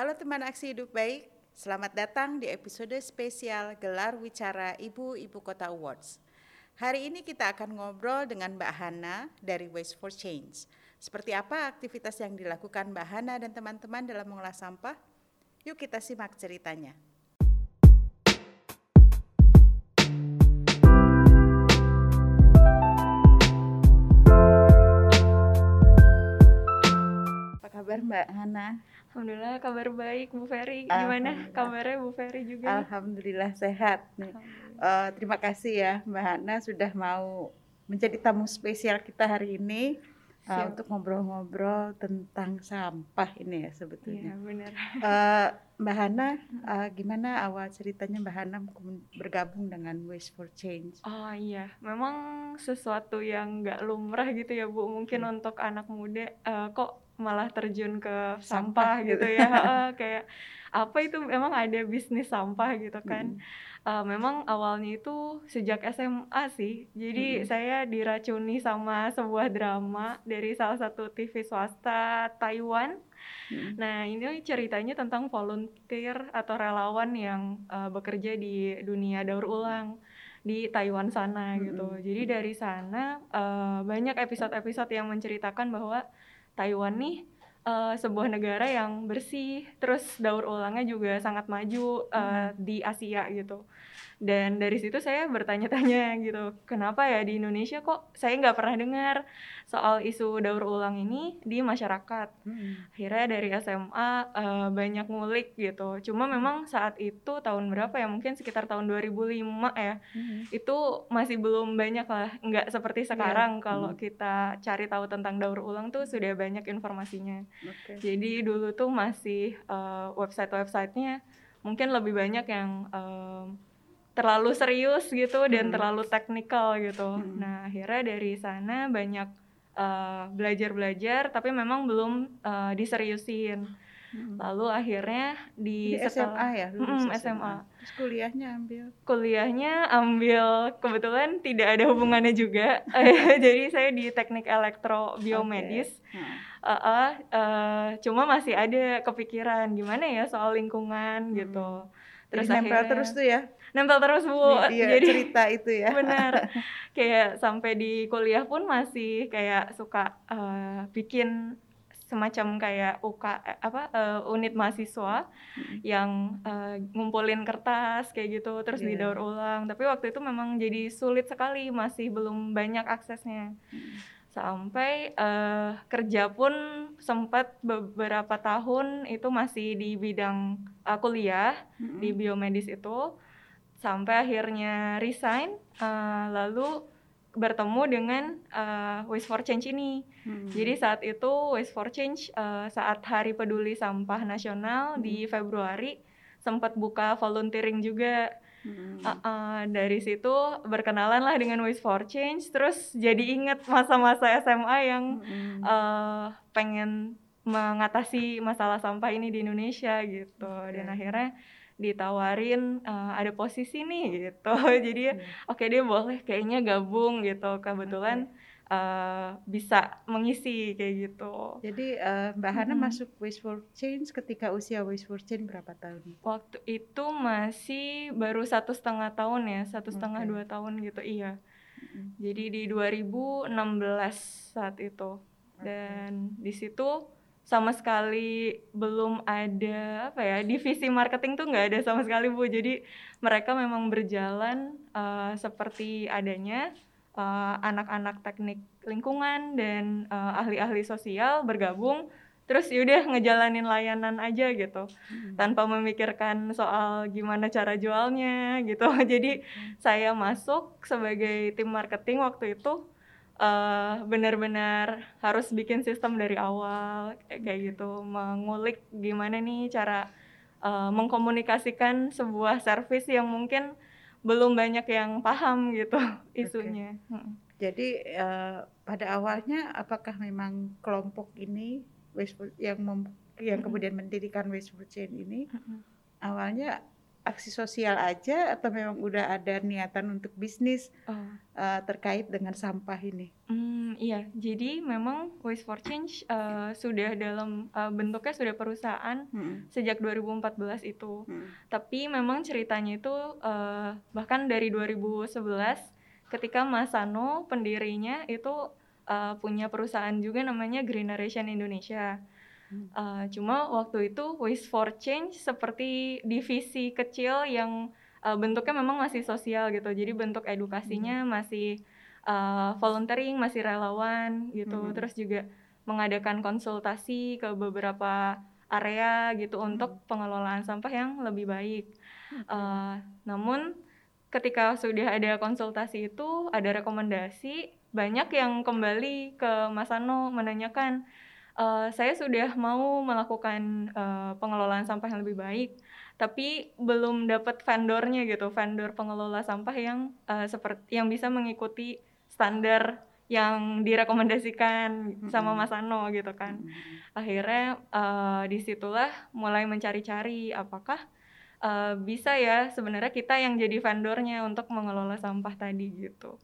Halo teman aksi hidup baik, selamat datang di episode spesial Gelar Wicara Ibu-Ibu Kota Awards. Hari ini kita akan ngobrol dengan Mbak Hana dari Waste for Change. Seperti apa aktivitas yang dilakukan Mbak Hana dan teman-teman dalam mengolah sampah? Yuk kita simak ceritanya. Kabar Mbak Hana? Alhamdulillah kabar baik Bu Ferry. Gimana kabarnya Bu Ferry juga? Alhamdulillah sehat. Nih. Alhamdulillah. Eh, terima kasih ya Mbak Hana sudah mau menjadi tamu spesial kita hari ini Siap. untuk ngobrol-ngobrol tentang sampah ini ya Iya sebetulnya. benar. Eh, Mbak Hana, eh, gimana awal ceritanya Mbak Hana bergabung dengan Waste for Change? Oh iya, memang sesuatu yang nggak lumrah gitu ya Bu. Mungkin Hmm. untuk anak muda eh, kok malah terjun ke Sampah sampah, gitu. gitu ya. Heeh, kayak apa itu memang ada bisnis sampah gitu kan. Mm. Eh, memang awalnya itu sejak SMA sih. Jadi Mm-mm. saya diracuni sama sebuah drama dari salah satu TV swasta Taiwan. Mm. Nah, ini ceritanya tentang volunteer atau relawan yang uh, bekerja di dunia daur ulang di Taiwan sana gitu. Mm-mm. Jadi dari sana uh, banyak episode-episode yang menceritakan bahwa Taiwan nih uh, sebuah negara yang bersih, terus daur ulangnya juga sangat maju uh, di Asia gitu. Dan dari situ saya bertanya-tanya gitu, kenapa ya di Indonesia kok saya nggak pernah dengar soal isu daur ulang ini di masyarakat Mm. akhirnya dari SMA eh, banyak ngulik gitu cuma memang saat itu tahun berapa ya mungkin sekitar tahun 2005 ya Mm. itu masih belum banyak lah nggak seperti sekarang kalau Hmm. kita cari tahu tentang daur ulang tuh sudah banyak informasinya Oke. jadi dulu tuh masih eh, website-websitenya mungkin lebih banyak yang em, terlalu serius gitu dan Hmm. terlalu teknikal gitu. Hmm. Nah akhirnya dari sana banyak eh, belajar-belajar, tapi memang belum eh, diseriusin. Mm. Lalu akhirnya di, Di SMA ya, lulus Mm, SMA. Terus kuliahnya ambil kuliahnya ambil kebetulan tidak ada hubungannya juga. Jadi saya di teknik elektro biomedis. Nah, Eh, eh, eh, cuma masih ada kepikiran gimana ya soal lingkungan gitu. Terus Hmm. nempel akhirnya- terus tuh ya nempel terus bu. iya, Jadi cerita itu ya. benar kayak sampai di kuliah pun masih kayak suka eh, bikin semacam kayak UK eh, apa eh, unit mahasiswa Mm. yang eh, ngumpulin kertas kayak gitu terus Iya. didaur ulang. Tapi waktu itu memang jadi sulit sekali, masih belum banyak aksesnya Mm. sampai eh, kerja pun sempat beberapa tahun itu masih di bidang eh, kuliah Mm. di biomedis itu sampai akhirnya resign eh, lalu bertemu dengan eh, Waste for Change ini. Mm. Jadi saat itu Waste for Change eh, saat Hari Peduli Sampah Nasional di Februari sempat buka volunteering juga. Mm. Uh, uh, dari situ berkenalan lah dengan Waste for Change, terus jadi inget masa-masa SMA yang Mm. uh, pengen mengatasi masalah sampah ini di Indonesia gitu. Dan Oke. akhirnya ditawarin uh, ada posisi nih gitu. Jadi Iya. oke dia boleh kayaknya gabung gitu. Kebetulan uh, bisa mengisi kayak gitu. Jadi eh, Mbak Hana Mm-mm. masuk Waste for Change ketika usia Waste for Change berapa tahun? Waktu itu masih baru satu setengah tahun ya, satu setengah Oke. dua tahun gitu, iya. Mm. Jadi di 2016 saat itu. Dan di situ sama sekali belum ada apa ya divisi marketing tuh nggak ada sama sekali bu. Jadi mereka memang berjalan eh, seperti adanya eh, anak-anak teknik lingkungan dan eh, ahli-ahli sosial bergabung. Terus yaudah ngejalanin layanan aja gitu Mm. tanpa memikirkan soal gimana cara jualnya gitu. Jadi saya masuk sebagai tim marketing waktu itu eh, benar-benar harus bikin sistem dari awal kayak gitu, mengulik gimana nih cara eh, mengkomunikasikan sebuah service yang mungkin belum banyak yang paham gitu isunya. Mm. Jadi eh, pada awalnya apakah memang kelompok ini yang mem- yang Mm-mm. kemudian mendirikan Waste for Change ini Mm-mm. awalnya aksi sosial aja atau memang udah ada niatan untuk bisnis Oh. uh, terkait dengan sampah ini? Hmm, iya. Jadi memang Waste for Change uh, sudah dalam uh, bentuknya sudah perusahaan Mm-mm. sejak 2014 itu. Mm. Tapi memang ceritanya itu uh, bahkan dari 2011 ketika Mas Sano pendirinya itu uh, punya perusahaan juga namanya Greeneration Indonesia. Hmm. Uh, cuma waktu itu Waste for Change seperti divisi kecil yang uh, bentuknya memang masih sosial gitu. Jadi bentuk edukasinya masih uh, volunteering, masih relawan gitu. Hmm. Terus juga mengadakan konsultasi ke beberapa area gitu untuk pengelolaan sampah yang lebih baik. Uh, namun ketika sudah ada konsultasi itu ada rekomendasi banyak yang kembali ke Mas Ano menanyakan "Eh, saya sudah mau melakukan eh, pengelolaan sampah yang lebih baik tapi belum dapat vendornya gitu vendor pengelola sampah yang eh, seperti yang bisa mengikuti standar yang direkomendasikan sama. Mas Ano gitu kan akhirnya eh, di situlah mulai mencari-cari apakah eh, bisa ya sebenarnya kita yang jadi vendornya untuk mengelola sampah tadi gitu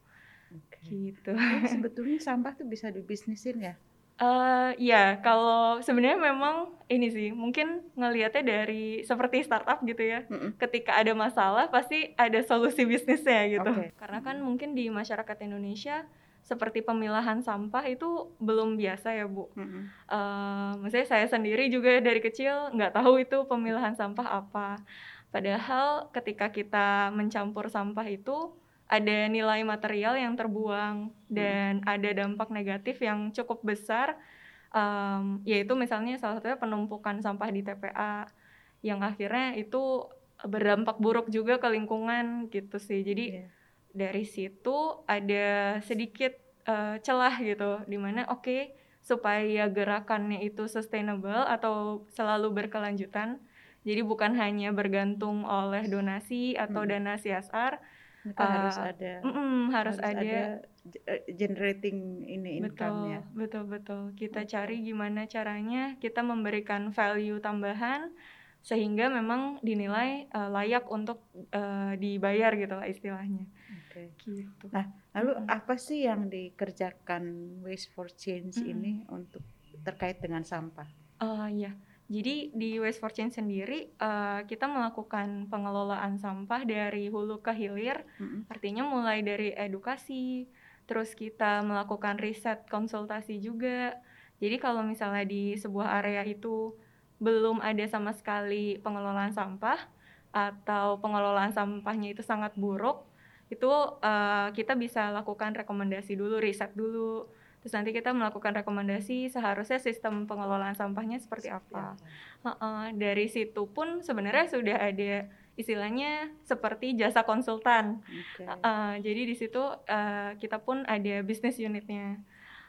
Oke. gitu sebetulnya sampah tuh bisa dibisnisin ya? Eh ya kalau sebenarnya memang ini sih mungkin ngelihatnya dari seperti startup gitu ya Mm-mm. ketika ada masalah pasti ada solusi bisnisnya gitu Oke. karena kan mungkin di masyarakat Indonesia seperti pemilahan sampah itu belum biasa ya bu Mm-mm. Eh, maksudnya saya sendiri juga dari kecil nggak tahu itu pemilahan sampah apa. Padahal ketika kita mencampur sampah itu ada nilai material yang terbuang dan ada dampak negatif yang cukup besar, em, yaitu misalnya salah satunya penumpukan sampah di TPA yang akhirnya itu berdampak buruk juga ke lingkungan gitu sih. Jadi Iya. dari situ ada sedikit eh, celah gitu di mana oke supaya gerakannya itu sustainable atau selalu berkelanjutan jadi bukan hanya bergantung oleh donasi atau Hmm. dana CSR Maka Eh, harus ada mm-mm, harus, ada, ge- eh, generating ini betul income-nya. betul betul kita Oke. cari gimana caranya kita memberikan value tambahan sehingga memang dinilai eh, layak untuk eh, dibayar gitu lah istilahnya Oke. gitu Nah, Lalu Mm-mm. apa sih yang dikerjakan Waste for Change Mm-mm. ini untuk terkait dengan sampah? Oh iya, jadi di Waste for Change sendiri eh, kita melakukan pengelolaan sampah dari hulu ke hilir, Mm-mm. artinya mulai dari edukasi, terus kita melakukan riset konsultasi juga. Jadi kalau misalnya di sebuah area itu belum ada sama sekali pengelolaan sampah atau pengelolaan sampahnya itu sangat buruk, itu eh, kita bisa lakukan rekomendasi dulu, riset dulu. Terus nanti kita melakukan rekomendasi seharusnya sistem pengelolaan sampahnya seperti apa. Heeh, dari situ pun sebenarnya sudah ada istilahnya seperti jasa konsultan. Oke. Heeh, jadi di situ eh, kita pun ada bisnis unitnya.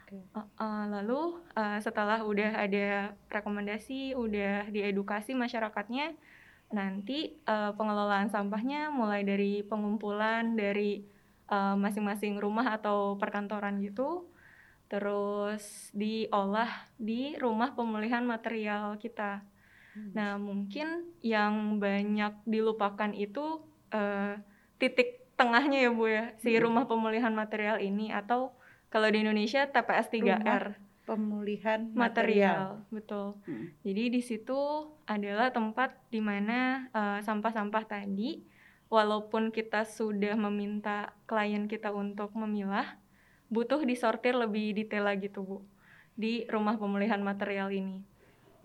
Oke. Heeh, lalu eh, setelah udah ada rekomendasi, udah diedukasi masyarakatnya, nanti eh, pengelolaan sampahnya mulai dari pengumpulan dari masing-masing rumah atau perkantoran gitu, terus diolah di rumah pemulihan material kita. Hmm. Nah, mungkin yang banyak dilupakan itu eh, titik tengahnya ya Bu ya, si Mm. rumah pemulihan material ini atau kalau di Indonesia TPS 3R Pemulihan material. material, betul. Mm. Jadi di situ adalah tempat di mana eh, sampah-sampah tadi walaupun kita sudah meminta klien kita untuk memilah, butuh disortir lebih detail lagi tuh, Bu, di rumah pemulihan material ini.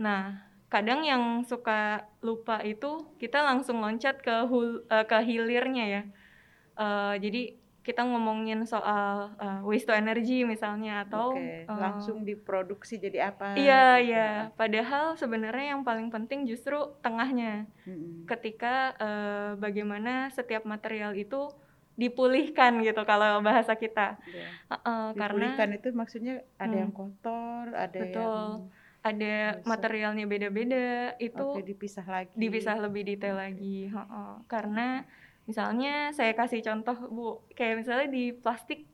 Nah, kadang yang suka lupa itu kita langsung loncat ke hul- eh, ke hilirnya ya. Eh, jadi kita ngomongin soal eh, waste to energy misalnya atau eh, langsung diproduksi jadi apa? Iya, gitu. iya. Padahal sebenarnya yang paling penting justru tengahnya. Mm-mm. Ketika eh, bagaimana setiap material itu dipulihkan gitu kalau bahasa kita. Iya. Heeh, karena Dipulihkan itu maksudnya ada Hmm. yang kotor, ada Betul. ada Bisa. materialnya beda-beda yang itu oke dipisah lagi. dipisah lebih detail lagi. Heeh. Karena misalnya saya kasih contoh Bu, kayak misalnya di plastik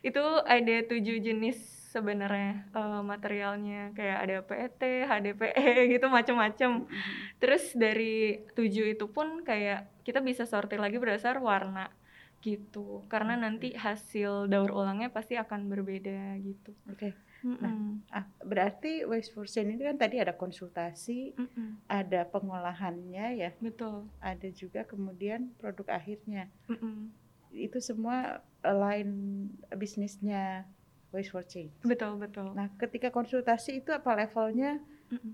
itu ada tujuh jenis sebenarnya uh, materialnya kayak ada PET, HDPE gitu macam-macam. Mhm. Terus dari tujuh itu pun kayak kita bisa sortir lagi berdasar warna gitu. Karena nanti hasil daur ulangnya pasti akan berbeda gitu. Oke. Mm-mm. Ah, berarti waste for change ini kan tadi ada konsultasi, Mm-mm. ada pengolahannya ya, Betul. ada juga kemudian produk akhirnya. Mm-mm. Itu semua line bisnisnya waste for change. Betul, betul. Nah, ketika konsultasi itu apa levelnya? Mm-mm.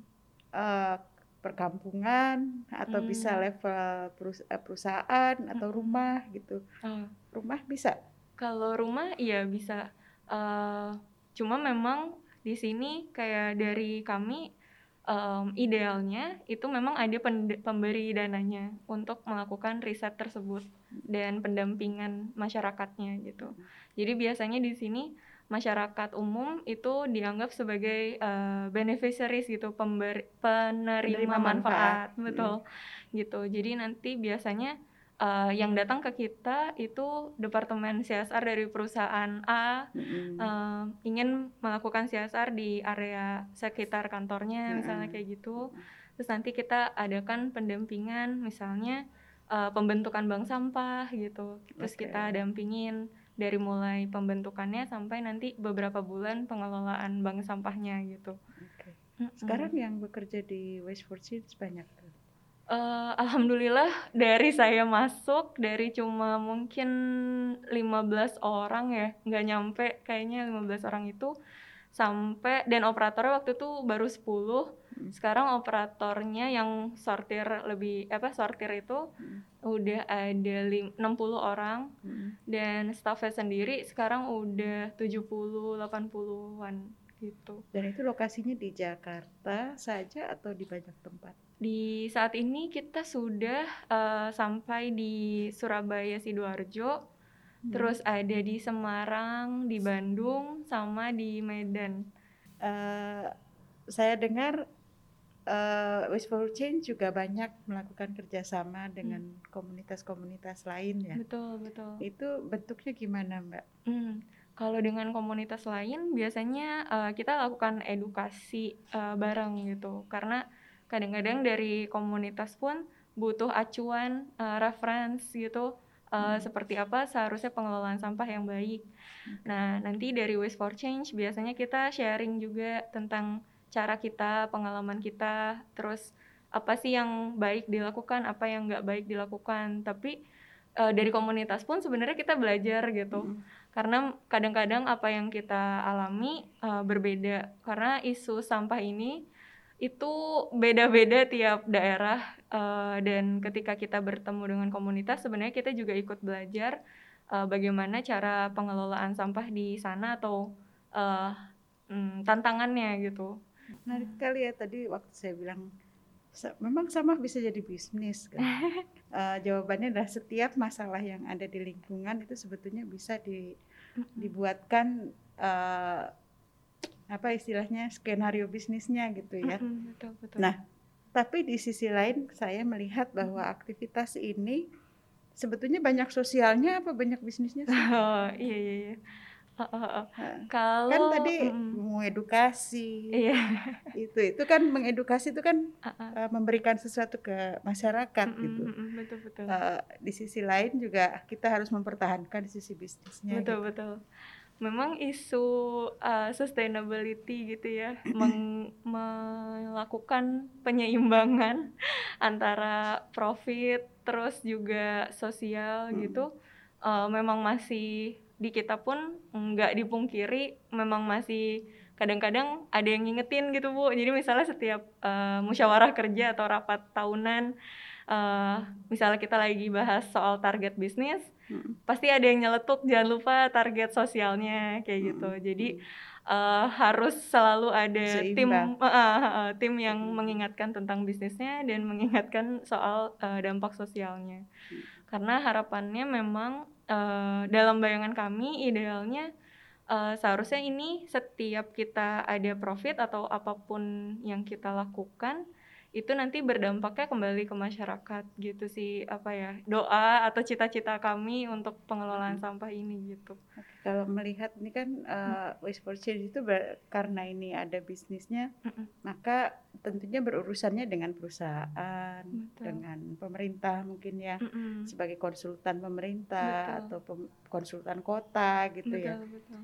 eh, perkampungan atau Hmm. bisa level perus- eh, perusahaan atau rumah gitu. Oh, Rumah bisa. Kalau rumah iya bisa. Eh, cuma memang di sini kayak dari kami em, idealnya itu memang ada pemberi dananya untuk melakukan riset tersebut dan pendampingan masyarakatnya gitu. Jadi biasanya di sini masyarakat umum itu dianggap sebagai eh, beneficiaries gitu, pemberi penerima, Penerima manfaat. manfaat, betul gitu. Jadi nanti biasanya eh, yang datang ke kita itu departemen CSR dari perusahaan A Mm-mm. eh, ingin melakukan CSR di area sekitar kantornya misalnya Mm-mm. kayak gitu. Terus nanti kita adakan pendampingan misalnya eh, pembentukan bank sampah gitu. Terus Oke. kita dampingin dari mulai pembentukannya sampai nanti beberapa bulan pengelolaan bank sampahnya gitu. Oke. Mm-mm. Sekarang yang bekerja di Waste for Change banyak tuh. Eh, alhamdulillah dari saya masuk dari cuma mungkin 15 orang ya, nggak nyampe kayaknya 15 orang itu sampai dan operatornya waktu itu baru 10. Hmm. Sekarang operatornya yang sortir lebih apa sortir itu Hmm. udah ada lim- 60 orang Mm. dan staffnya sendiri sekarang udah 70 80-an gitu. Dan itu lokasinya di Jakarta saja atau di banyak tempat? Di saat ini kita sudah eh, sampai di Surabaya Sidoarjo, Hmm. Terus ada di Semarang, di Bandung, sama di Medan. Eh, saya dengar eh, Waste for Change juga banyak melakukan kerjasama dengan komunitas-komunitas lain ya. Betul, betul. Itu bentuknya gimana Mbak? Hmm, Kalau dengan komunitas lain biasanya eh, kita lakukan edukasi eh, bareng gitu, karena kadang-kadang dari komunitas pun butuh acuan, eh, reference gitu, Hmm. seperti apa seharusnya pengelolaan sampah yang baik. Nah, nanti dari Waste for Change biasanya kita sharing juga tentang cara kita, pengalaman kita, terus apa sih yang baik dilakukan, apa yang nggak baik dilakukan. Tapi eh, dari komunitas pun sebenarnya kita belajar gitu, Mm. karena kadang-kadang apa yang kita alami eh, berbeda. Karena isu sampah ini itu beda-beda tiap daerah eh, dan ketika kita bertemu dengan komunitas sebenarnya kita juga ikut belajar eh, bagaimana cara pengelolaan sampah di sana atau eh, mm, tantangannya gitu. Menarik sekali ya tadi waktu saya bilang memang sama bisa jadi bisnis kan. Eh, jawabannya adalah setiap masalah yang ada di lingkungan itu sebetulnya bisa di- dibuatkan eh, apa istilahnya skenario bisnisnya gitu ya. Mm-mm, betul betul. Nah, tapi di sisi lain saya melihat bahwa aktivitas ini sebetulnya banyak sosialnya apa banyak bisnisnya sih? Oh, iya iya iya. Oh, oh, oh. Nah, Kalau kan tadi mau edukasi iya, itu itu kan mengedukasi itu kan ah. eh, memberikan sesuatu ke masyarakat Mm-mm, gitu. mm-mm, betul betul. Eh, di sisi lain juga kita harus mempertahankan di sisi bisnisnya. Betul gitu. betul. Memang isu uh, sustainability gitu ya, meng- melakukan penyeimbangan antara profit terus juga sosial Mm. gitu, uh, memang masih di kita pun nggak dipungkiri, memang masih kadang-kadang ada yang ngingetin gitu bu. Jadi misalnya setiap uh, musyawarah kerja atau rapat tahunan, uh, misalnya kita lagi bahas soal target bisnis, Mm. pasti ada yang nyeletuk jangan lupa target sosialnya kayak gitu Mm. jadi eh, harus selalu ada tim Seimbang. eh, eh, eh, tim yang Mm. mengingatkan tentang bisnisnya dan mengingatkan soal eh, dampak sosialnya Mm. karena harapannya memang eh, dalam bayangan kami idealnya eh, seharusnya ini setiap kita ada profit atau apa pun yang kita lakukan itu nanti berdampaknya kembali ke masyarakat gitu sih apa ya doa atau cita-cita kami untuk pengelolaan sampah ini gitu. Kalau melihat ini kan uh, waste for change itu karena ini ada bisnisnya, mm maka tentunya berurusannya dengan perusahaan, betul. dengan pemerintah mungkin ya mm sebagai konsultan pemerintah betul. atau pem konsultan kota gitu ya. betul, ya. Betul.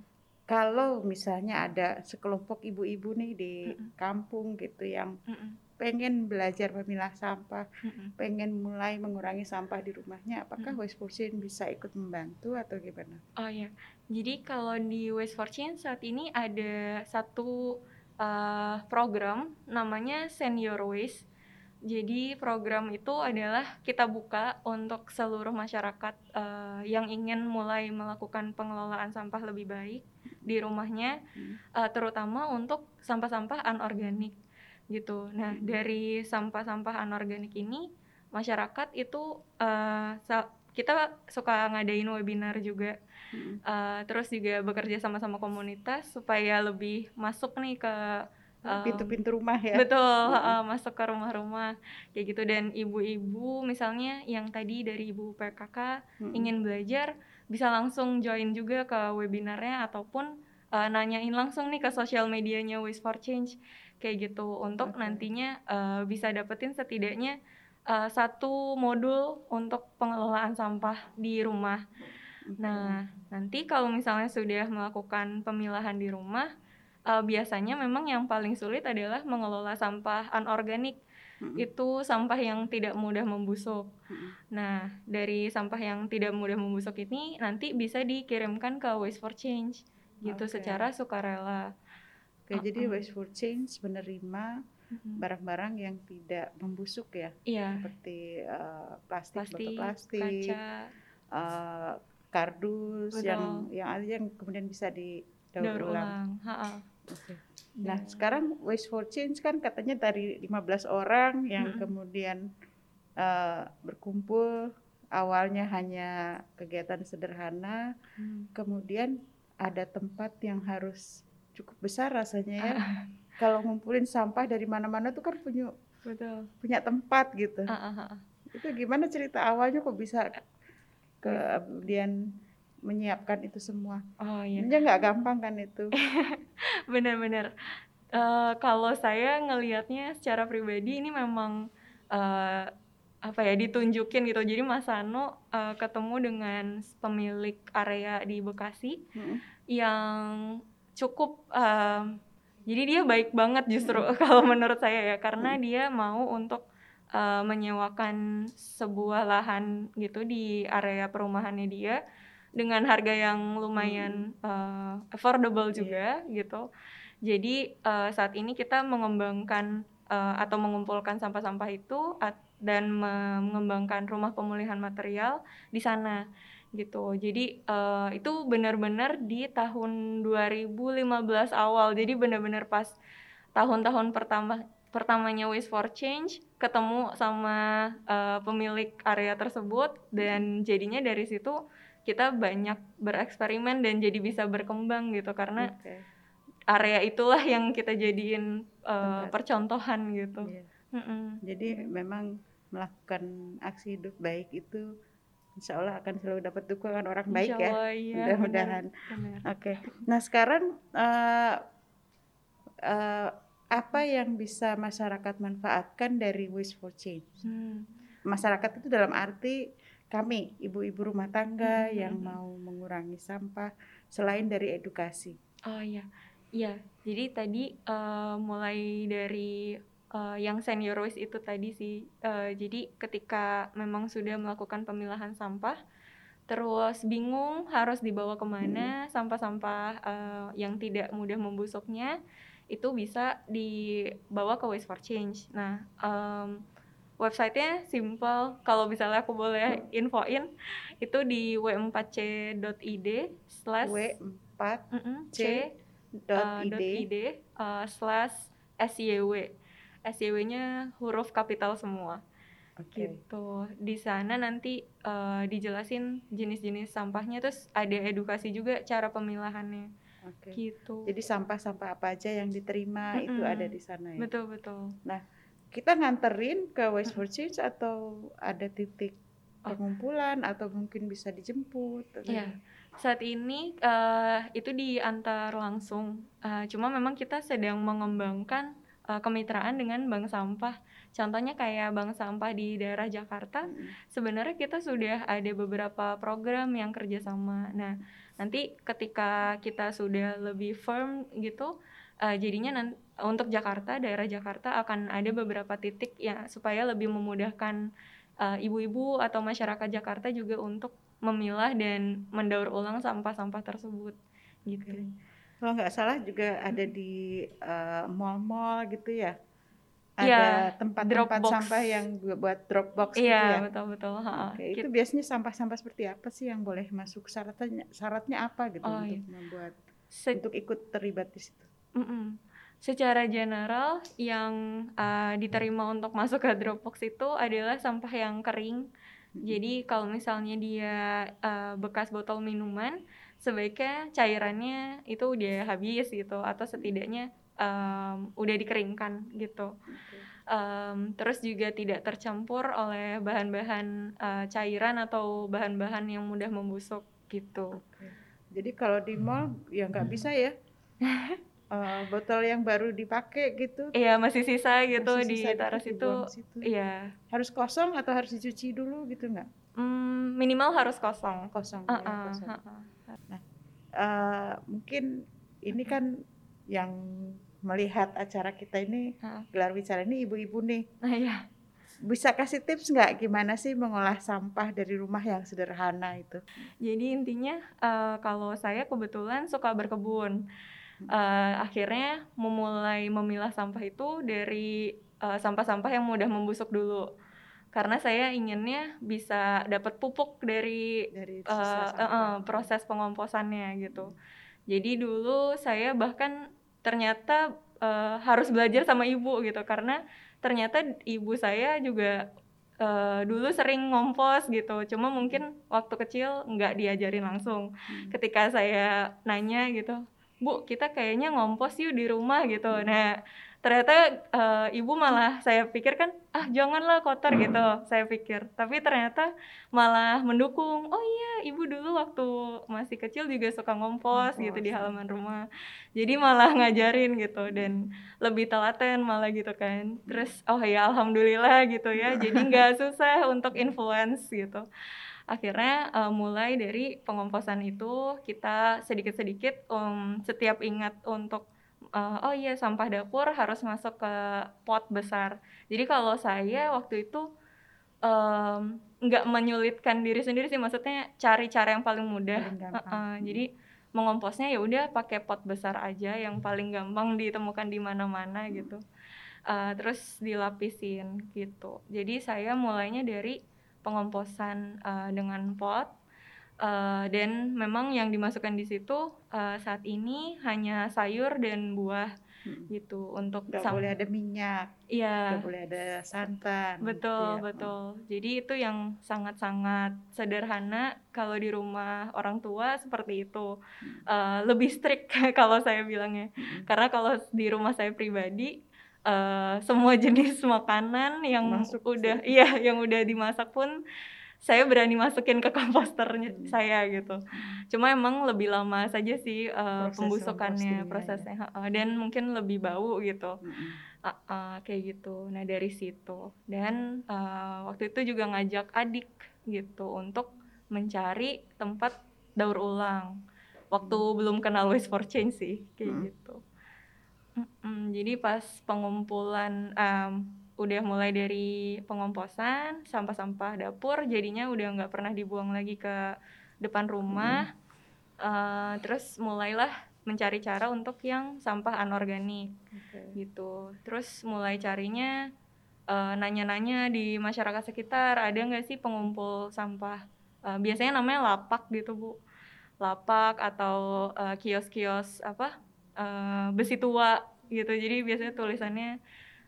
Kalau misalnya ada sekelompok ibu-ibu nih di mm -mm. kampung gitu yang mm -mm pengen belajar memilah sampah, mm-hmm. pengen mulai mengurangi sampah di rumahnya, apakah mm-hmm. Waste for Change bisa ikut membantu atau gimana? Oh ya, jadi kalau di Waste for Change saat ini ada satu uh, program namanya Senior Waste. Jadi program itu adalah kita buka untuk seluruh masyarakat uh, yang ingin mulai melakukan pengelolaan sampah lebih baik di rumahnya, uh, terutama untuk sampah-sampah anorganik gitu. Nah, hmm. dari sampah-sampah anorganik ini masyarakat itu uh, kita suka ngadain webinar juga. Hmm. Uh, terus juga bekerja sama-sama komunitas supaya lebih masuk nih ke pintu-pintu rumah ya. Betul, hmm. uh, masuk ke rumah-rumah kayak gitu dan ibu-ibu misalnya yang tadi dari ibu PKK hmm. ingin belajar bisa langsung join juga ke webinarnya ataupun uh, nanyain langsung nih ke sosial medianya Waste for Change kayak gitu untuk okay. nantinya uh, bisa dapetin setidaknya uh, satu modul untuk pengelolaan sampah di rumah. Okay. Nah, nanti kalau misalnya sudah melakukan pemilahan di rumah, uh, biasanya memang yang paling sulit adalah mengelola sampah anorganik. Itu sampah yang tidak mudah membusuk. Nah, dari sampah yang tidak mudah membusuk ini nanti bisa dikirimkan ke Waste for Change gitu okay. secara sukarela. Oke, uh jadi Waste for Change menerima barang-barang yang tidak membusuk ya, iya. seperti uh, plastik, plastik, botol plastik, kaca. Uh, kardus Betul. yang yang ada yang kemudian bisa didaur ulang. ulang. Okay. Nah, yeah. sekarang Waste for Change kan katanya dari 15 orang yang mm -hmm. kemudian uh, berkumpul awalnya hanya kegiatan sederhana, mm. kemudian ada tempat yang harus cukup besar rasanya ya. Uh. Kalau ngumpulin sampah dari mana-mana tuh kan punya Betul. punya tempat gitu. Uh, uh, uh. Itu gimana cerita awalnya kok bisa kemudian menyiapkan itu semua? Oh iya. Ini nggak gampang kan itu. Benar-benar. Uh, kalau saya ngelihatnya secara pribadi ini memang uh, apa ya ditunjukin gitu. Jadi Mas Sano uh, ketemu dengan pemilik area di Bekasi hmm. yang cukup um, jadi dia baik banget justru hmm. kalau menurut saya ya karena hmm. dia mau untuk uh, menyewakan sebuah lahan gitu di area perumahannya dia dengan harga yang lumayan hmm. uh, affordable iya. juga yeah. gitu. Jadi uh, saat ini kita mengembangkan uh, atau mengumpulkan sampah-sampah itu dan mengembangkan rumah pemulihan material di sana gitu. Jadi uh, itu benar-benar di tahun 2015 awal. Jadi benar-benar pas tahun-tahun pertama pertamanya Waste for Change ketemu sama uh, pemilik area tersebut dan jadinya dari situ kita banyak bereksperimen dan jadi bisa berkembang gitu karena okay. area itulah yang kita jadiin uh, percontohan gitu. Yeah. Mm -mm. Jadi memang melakukan aksi hidup baik itu Insya Allah akan selalu dapat dukungan orang baik ya. Iya, Mudah-mudahan. Oke. Okay. Nah sekarang uh, uh, apa yang bisa masyarakat manfaatkan dari Wish for Change? Hmm. Masyarakat itu dalam arti kami ibu-ibu rumah tangga hmm. yang mau mengurangi sampah selain dari edukasi. Oh iya, iya. Jadi tadi uh, mulai dari uh, yang senior waste itu tadi sih. Uh, jadi ketika memang sudah melakukan pemilahan sampah, terus bingung harus dibawa ke mana hmm. sampah-sampah uh, yang tidak mudah membusuknya, itu bisa dibawa ke Waste for Change. Nah, um, websitenya simple. Kalau misalnya aku boleh infoin, itu di w4c.id slash w4c.id uh, slash syw SYW-nya huruf kapital semua. Okay. Gitu. Di sana nanti uh, dijelasin jenis-jenis sampahnya terus ada edukasi juga cara pemilahannya. Okay. Gitu. Jadi sampah-sampah apa aja yang diterima mm -mm. itu ada di sana ya. Betul, betul. Nah, kita nganterin ke Waste for Change atau ada titik Oh. pengumpulan atau mungkin bisa dijemput? Iya. gimana? Saat ini eh, itu diantar langsung. Eh, cuma memang kita sedang mengembangkan eh, kemitraan dengan bank sampah. Contohnya kayak bank sampah di daerah Jakarta. Mm-mm. Sebenarnya kita sudah ada beberapa program yang kerjasama. Nah, nanti ketika kita sudah lebih firm gitu, eh, jadinya untuk Jakarta, daerah Jakarta akan ada beberapa titik ya supaya lebih memudahkan eh, ibu-ibu atau masyarakat Jakarta juga untuk memilah dan mendaur ulang sampah-sampah tersebut gitu. Oke. Kalau nggak salah juga ada di eh, mall-mall gitu ya. Iya, Ada tempat-tempat Dropbox. sampah yang bu- buat Dropbox gitu Iya, ya. betul betul. ha-ha. Oke, Kit- itu biasanya sampah-sampah seperti apa sih yang boleh masuk syaratnya syaratnya apa gitu Oh, untuk iya. membuat se- untuk ikut terlibat di situ? Mm-mm. Secara general, yang uh, diterima untuk masuk ke Dropbox itu adalah sampah yang kering. Jadi kalau misalnya dia uh, bekas botol minuman, sebaiknya cairannya itu udah habis gitu, atau setidaknya um, udah dikeringkan gitu. Um, terus juga tidak tercampur oleh bahan-bahan uh, cairan atau bahan-bahan yang mudah membusuk gitu. Oke. Jadi kalau di mall ya nggak bisa ya. Eh, botol yang baru dipakai gitu Iya masih sisa gitu masih sisa ditaruh gitu, situ. Iya. Harus kosong atau harus dicuci dulu gitu nggak? Hmm, minimal harus kosong. Kosong. Uh, ya, uh, kosong. uh, uh. Mungkin ini kan yang melihat acara kita ini gelar bicara ini ibu-ibu nih Nah ya, bisa kasih tips nggak gimana sih mengolah sampah dari rumah yang sederhana itu? jadi intinya eh, kalau saya kebetulan suka berkebun. Eh, akhirnya memulai memilah sampah itu dari eh, sampah-sampah yang mudah membusuk dulu. Karena saya inginnya bisa dapat pupuk dari Dari sampah. eh, proses pengomposannya gitu. Jadi dulu saya bahkan ternyata eh, harus belajar sama ibu gitu karena ternyata ibu saya juga eh, dulu sering ngompos gitu. Cuma mungkin waktu kecil nggak diajarin langsung. Hmm. Ketika saya nanya gitu, Bu kita kayaknya ngompos yuk di rumah gitu. Nah ternyata eh, ibu malah saya pikir kan ah janganlah kotor gitu saya pikir. Tapi ternyata malah mendukung. Oh iya ibu dulu waktu masih kecil juga suka ngompos gitu di Ngompos. halaman rumah. Jadi malah ngajarin gitu dan lebih telaten malah gitu kan. Terus oh ya alhamdulillah gitu ya. Jadi nggak susah untuk influence gitu akhirnya eh, mulai dari pengomposan itu kita sedikit-sedikit um, setiap ingat untuk eh, oh iya sampah dapur harus masuk ke pot besar. Jadi kalau saya waktu itu nggak menyulitkan diri sendiri sih maksudnya cari cara yang paling mudah. Paling gampang. Heeh, jadi mengomposnya ya udah pakai pot besar aja yang paling gampang ditemukan di mana-mana gitu. Eh, terus dilapisin gitu. Jadi saya mulainya dari pengomposan eh, dengan pot Eh, dan memang yang dimasukkan di situ eh, saat ini hanya sayur dan buah Hmm. gitu untuk Nggak boleh ada minyak, iya nggak boleh ada santan. gitu Betul, ya. betul. Jadi itu yang sangat-sangat sederhana kalau di rumah orang tua seperti itu. Eh, lebih strict kalau saya bilangnya. Mm-mm. Karena kalau di rumah saya pribadi eh, semua jenis makanan yang Masuk udah sih. iya yang udah dimasak pun saya berani masukin ke komposternya Hmm. saya gitu. Cuma emang lebih lama saja sih eh, Proses pembusukannya, ya. prosesnya heeh. dan mungkin lebih bau gitu. Mm-mm. Ah, ah, kayak gitu. Nah dari situ dan eh, waktu itu juga ngajak adik gitu untuk mencari tempat daur ulang. Waktu belum kenal Waste for Change sih kayak Hmm. gitu. Mm-mm, jadi pas pengumpulan em, udah mulai dari pengomposan sampah-sampah dapur jadinya udah nggak pernah dibuang lagi ke depan rumah. Eh, terus mulailah mencari cara untuk yang sampah anorganik Oke. gitu. Terus mulai carinya eh, nanya-nanya di masyarakat sekitar ada nggak sih pengumpul sampah? Eh, biasanya namanya lapak gitu bu, lapak atau eh, kios-kios apa eh, besi tua gitu. Jadi biasanya tulisannya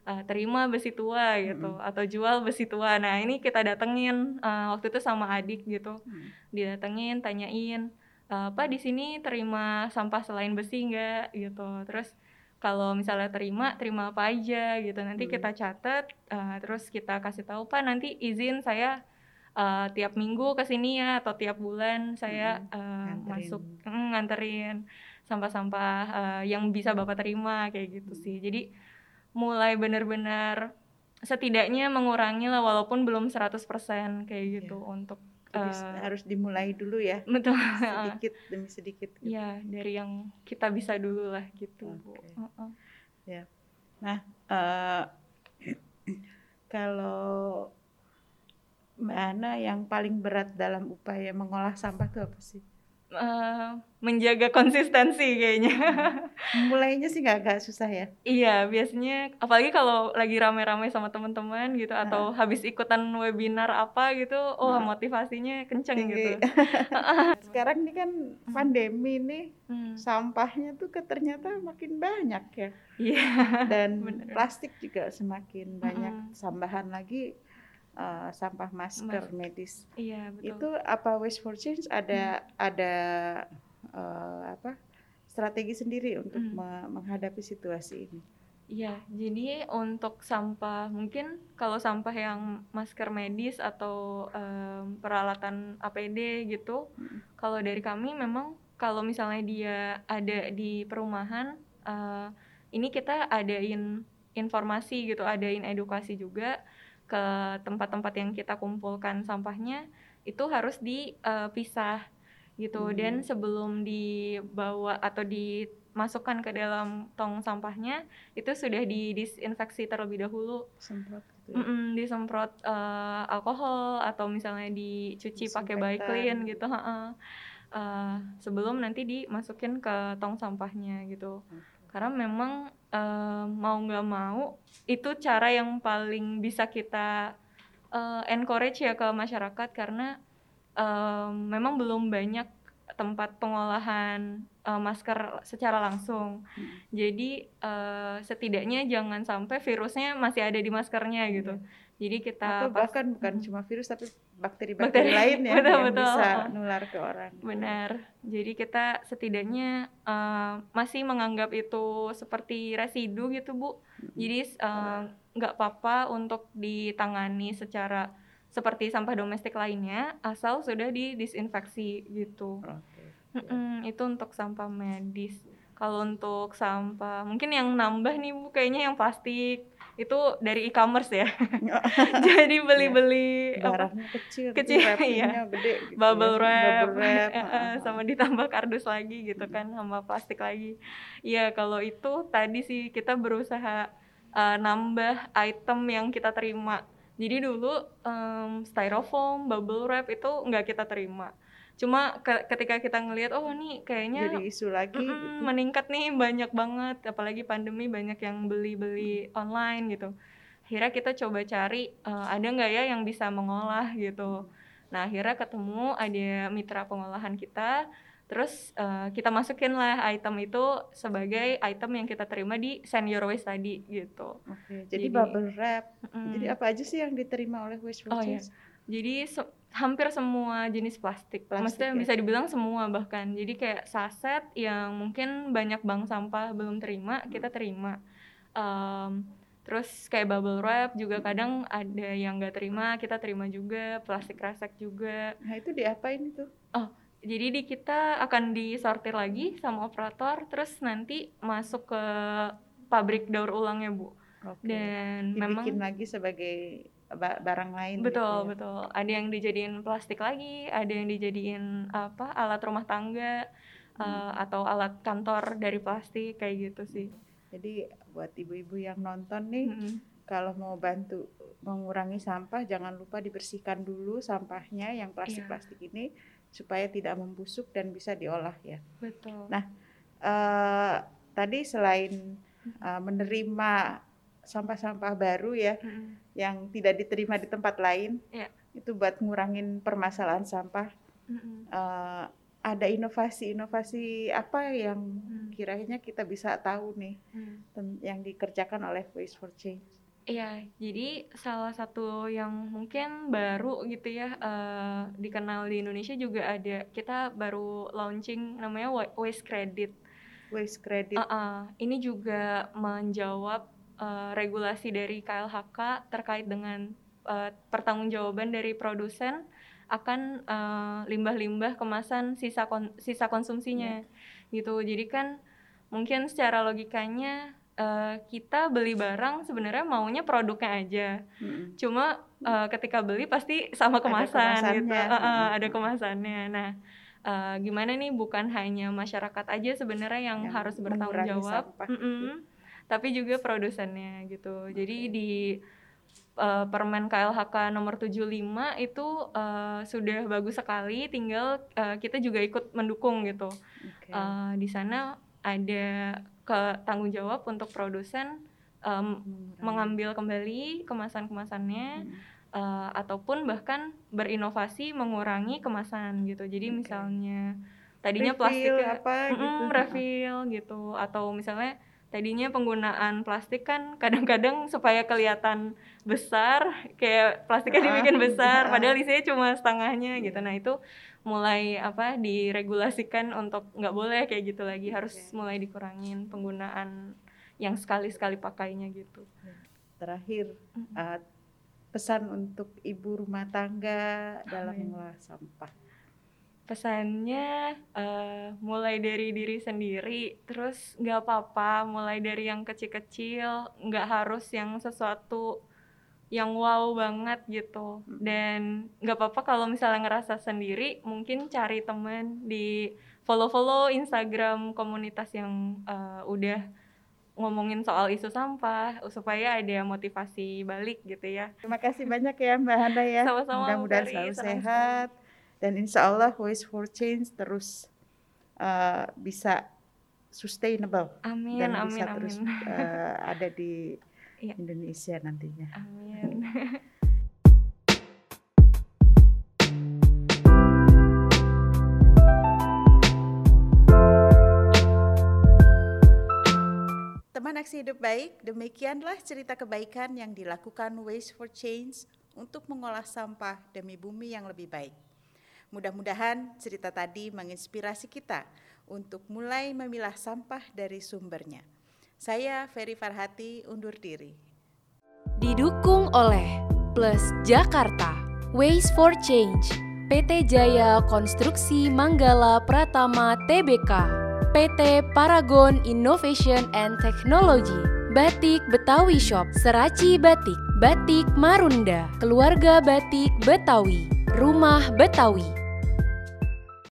eh, terima besi tua gitu atau jual besi tua. Nah ini kita datengin eh, waktu itu sama adik gitu, Hmm. didatengin, tanyain, "Eh, Pak di sini terima sampah selain besi nggak gitu. Terus kalau misalnya terima terima apa aja gitu nanti Hmm. kita catat uh, terus kita kasih tahu pak nanti izin saya uh, tiap minggu ke sini ya atau tiap bulan saya uh, Nganterin. masuk mm, nganterin sampah-sampah uh, yang bisa bapak terima kayak gitu sih jadi mulai benar-benar setidaknya mengurangi lah walaupun belum 100% kayak gitu untuk Jadi uh, harus dimulai dulu ya, betul sedikit demi sedikit. gitu. ya dari yang kita bisa dulu lah gitu Bu. Oke. Heeh. Eh, kalau Mbak Ana yang paling berat dalam upaya mengolah sampah itu apa sih? Eh, menjaga konsistensi kayaknya Mulainya sih nggak agak susah ya. iya biasanya apalagi kalau lagi rame-rame sama teman-teman gitu atau habis ikutan webinar apa gitu oh Nah. motivasinya kenceng Tinggi. gitu Sekarang ini kan pandemi nih Hmm, sampahnya tuh ke ternyata makin banyak ya. iya Dan Bener. plastik juga semakin banyak Mm-mm. tambahan lagi eh, sampah masker medis. iya betul Itu apa Waste for Change ada ada eh, apa strategi sendiri untuk Hmm. me- menghadapi situasi ini? Iya, jadi untuk sampah mungkin kalau sampah yang masker medis atau em, peralatan APD gitu, Mm. kalau dari kami memang kalau misalnya dia ada di perumahan, eh, ini kita adain informasi gitu, adain edukasi juga ke tempat-tempat yang kita kumpulkan sampahnya itu harus dipisah gitu Hmm. dan sebelum dibawa atau dimasukkan ke dalam tong sampahnya itu sudah didisinfeksi terlebih dahulu Semprot gitu ya. Mm-mm, disemprot eh, alkohol atau misalnya dicuci pakai. Biclean gitu. Eh, sebelum nanti dimasukin ke tong sampahnya gitu karena memang eh, mau nggak mau itu cara yang paling bisa kita eh, encourage ya ke masyarakat karena eh, memang belum banyak tempat pengolahan eh, masker secara langsung Hmm. jadi eh, setidaknya jangan sampai virusnya masih ada di maskernya gitu jadi kita Atau pas- bahkan bukan Mm. cuma virus tapi. Bakteri-bakteri lain ya Betul, yang betul. bisa nular ke orang. Benar. Jadi kita setidaknya eh, masih menganggap itu seperti residu gitu, Bu. Jadi eh, nggak apa-apa untuk ditangani secara seperti sampah domestik lainnya, asal sudah didisinfeksi gitu. Oke. Mm-mm, itu untuk sampah medis. Kalau untuk sampah, mungkin yang nambah nih Bu, kayaknya yang plastik itu dari e-commerce ya. Jadi beli-beli apa, Barangnya kecil, Kecil, wrappingnya gede gitu bubble ya. wrap, Bubble wrap, eh, eh, sama ditambah kardus lagi gitu kan, sama plastik lagi. Iya, kalau itu tadi sih kita berusaha eh, nambah item yang kita terima. Jadi dulu em, styrofoam, bubble wrap itu nggak kita terima. Cuma ke- ketika kita ngelihat, oh nih kayaknya jadi isu lagi Mm-mm, gitu. meningkat nih banyak banget apalagi pandemi banyak yang beli-beli online gitu akhirnya kita coba cari eh, ada nggak ya yang bisa mengolah gitu nah akhirnya ketemu ada mitra pengolahan kita terus eh, kita masukin lah item itu sebagai item yang kita terima di senior waste tadi gitu Oke, jadi, Jadi- bubble wrap. Mm. Jadi apa aja sih yang diterima oleh Waste Oh, iya. Jadi se- hampir semua jenis plastik, Plastik, maksudnya ya? bisa dibilang semua bahkan. Jadi kayak saset yang mungkin banyak bank sampah belum terima, kita terima. Em, terus kayak bubble wrap juga kadang ada yang nggak terima, kita terima juga. Plastik resek juga. Nah, itu diapain itu? Jadi di kita akan disortir lagi sama operator, terus nanti masuk ke pabrik daur ulangnya bu. Oke. Dan memang Dibikin lagi sebagai ba- barang lain gitu betul ya. betul ada yang dijadiin plastik lagi ada yang dijadiin apa alat rumah tangga Hmm. eh, atau alat kantor dari plastik kayak gitu sih Jadi buat ibu-ibu yang nonton nih, Mm-mm. kalau mau bantu mengurangi sampah, jangan lupa dibersihkan dulu sampahnya yang plastik-plastik Iya. ini supaya tidak membusuk dan bisa diolah ya. betul Nah, eh tadi selain eh, menerima sampah-sampah baru ya Mm-mm. yang tidak diterima di tempat lain, Iya. itu buat ngurangin permasalahan sampah. Mm-mm. eh, ada inovasi-inovasi apa yang Hmm. kiranya kita bisa tahu nih Mm. ten- yang dikerjakan oleh Waste for Change. Iya, jadi salah satu yang mungkin baru gitu ya eh, dikenal di Indonesia juga ada kita baru launching namanya wa- waste credit. waste credit. Uh -uh, ini juga menjawab uh, regulasi dari KLHK terkait dengan uh, pertanggungjawaban dari produsen akan limbah-limbah uh, kemasan sisa kon sisa konsumsinya yeah. gitu. Jadi kan mungkin secara logikanya uh, kita beli barang sebenarnya maunya produknya aja. Hmm. Cuma uh, ketika beli pasti sama kemasan gitu. Uh, uh, ada kemasannya. Nah, uh, gimana nih bukan hanya masyarakat aja sebenarnya yang, yang harus bertanggung jawab. Mm -mm, tapi juga produsennya gitu. Okay. Jadi di uh, Permen KLHK nomor 75 itu uh, sudah bagus sekali, tinggal uh, kita juga ikut mendukung gitu. Okay. Uh, di sana ada ke tanggung jawab untuk produsen um, mengambil kembali kemasan-kemasannya hmm. uh, ataupun bahkan berinovasi mengurangi kemasan gitu. Jadi okay. misalnya tadinya plastik apa mm, gitu. refill gitu atau misalnya tadinya penggunaan plastik kan kadang-kadang supaya kelihatan besar kayak plastiknya dibikin besar padahal isinya cuma setengahnya gitu. Nah itu mulai apa diregulasikan untuk nggak boleh kayak gitu lagi. Harus mulai dikurangin penggunaan yang sekali-sekali pakainya gitu. Terakhir uh, pesan untuk ibu rumah tangga dalam mengolah sampah pesannya uh, mulai dari diri sendiri terus nggak apa-apa mulai dari yang kecil-kecil nggak harus yang sesuatu yang wow banget gitu dan nggak apa-apa kalau misalnya ngerasa sendiri mungkin cari temen di follow-follow Instagram komunitas yang uh, udah ngomongin soal isu sampah supaya ada motivasi balik gitu ya. Terima kasih banyak ya Mbak Handa ya. Sama-sama. Mudah-mudahan selalu sehat dan insya Allah Waste for Change terus uh, bisa sustainable amin, dan amin, bisa amin. terus uh, ada di ya. Indonesia nantinya. Amin. Teman Aksi Hidup Baik, demikianlah cerita kebaikan yang dilakukan Waste for Change untuk mengolah sampah demi bumi yang lebih baik. Mudah-mudahan cerita tadi menginspirasi kita untuk mulai memilah sampah dari sumbernya. Saya Ferry Farhati undur diri. Didukung oleh Plus Jakarta, Waste for Change, PT Jaya Konstruksi Manggala Pratama Tbk, PT Paragon Innovation and Technology, Batik Betawi Shop, Seraci Batik, Batik Marunda, Keluarga Batik Betawi, Rumah Betawi,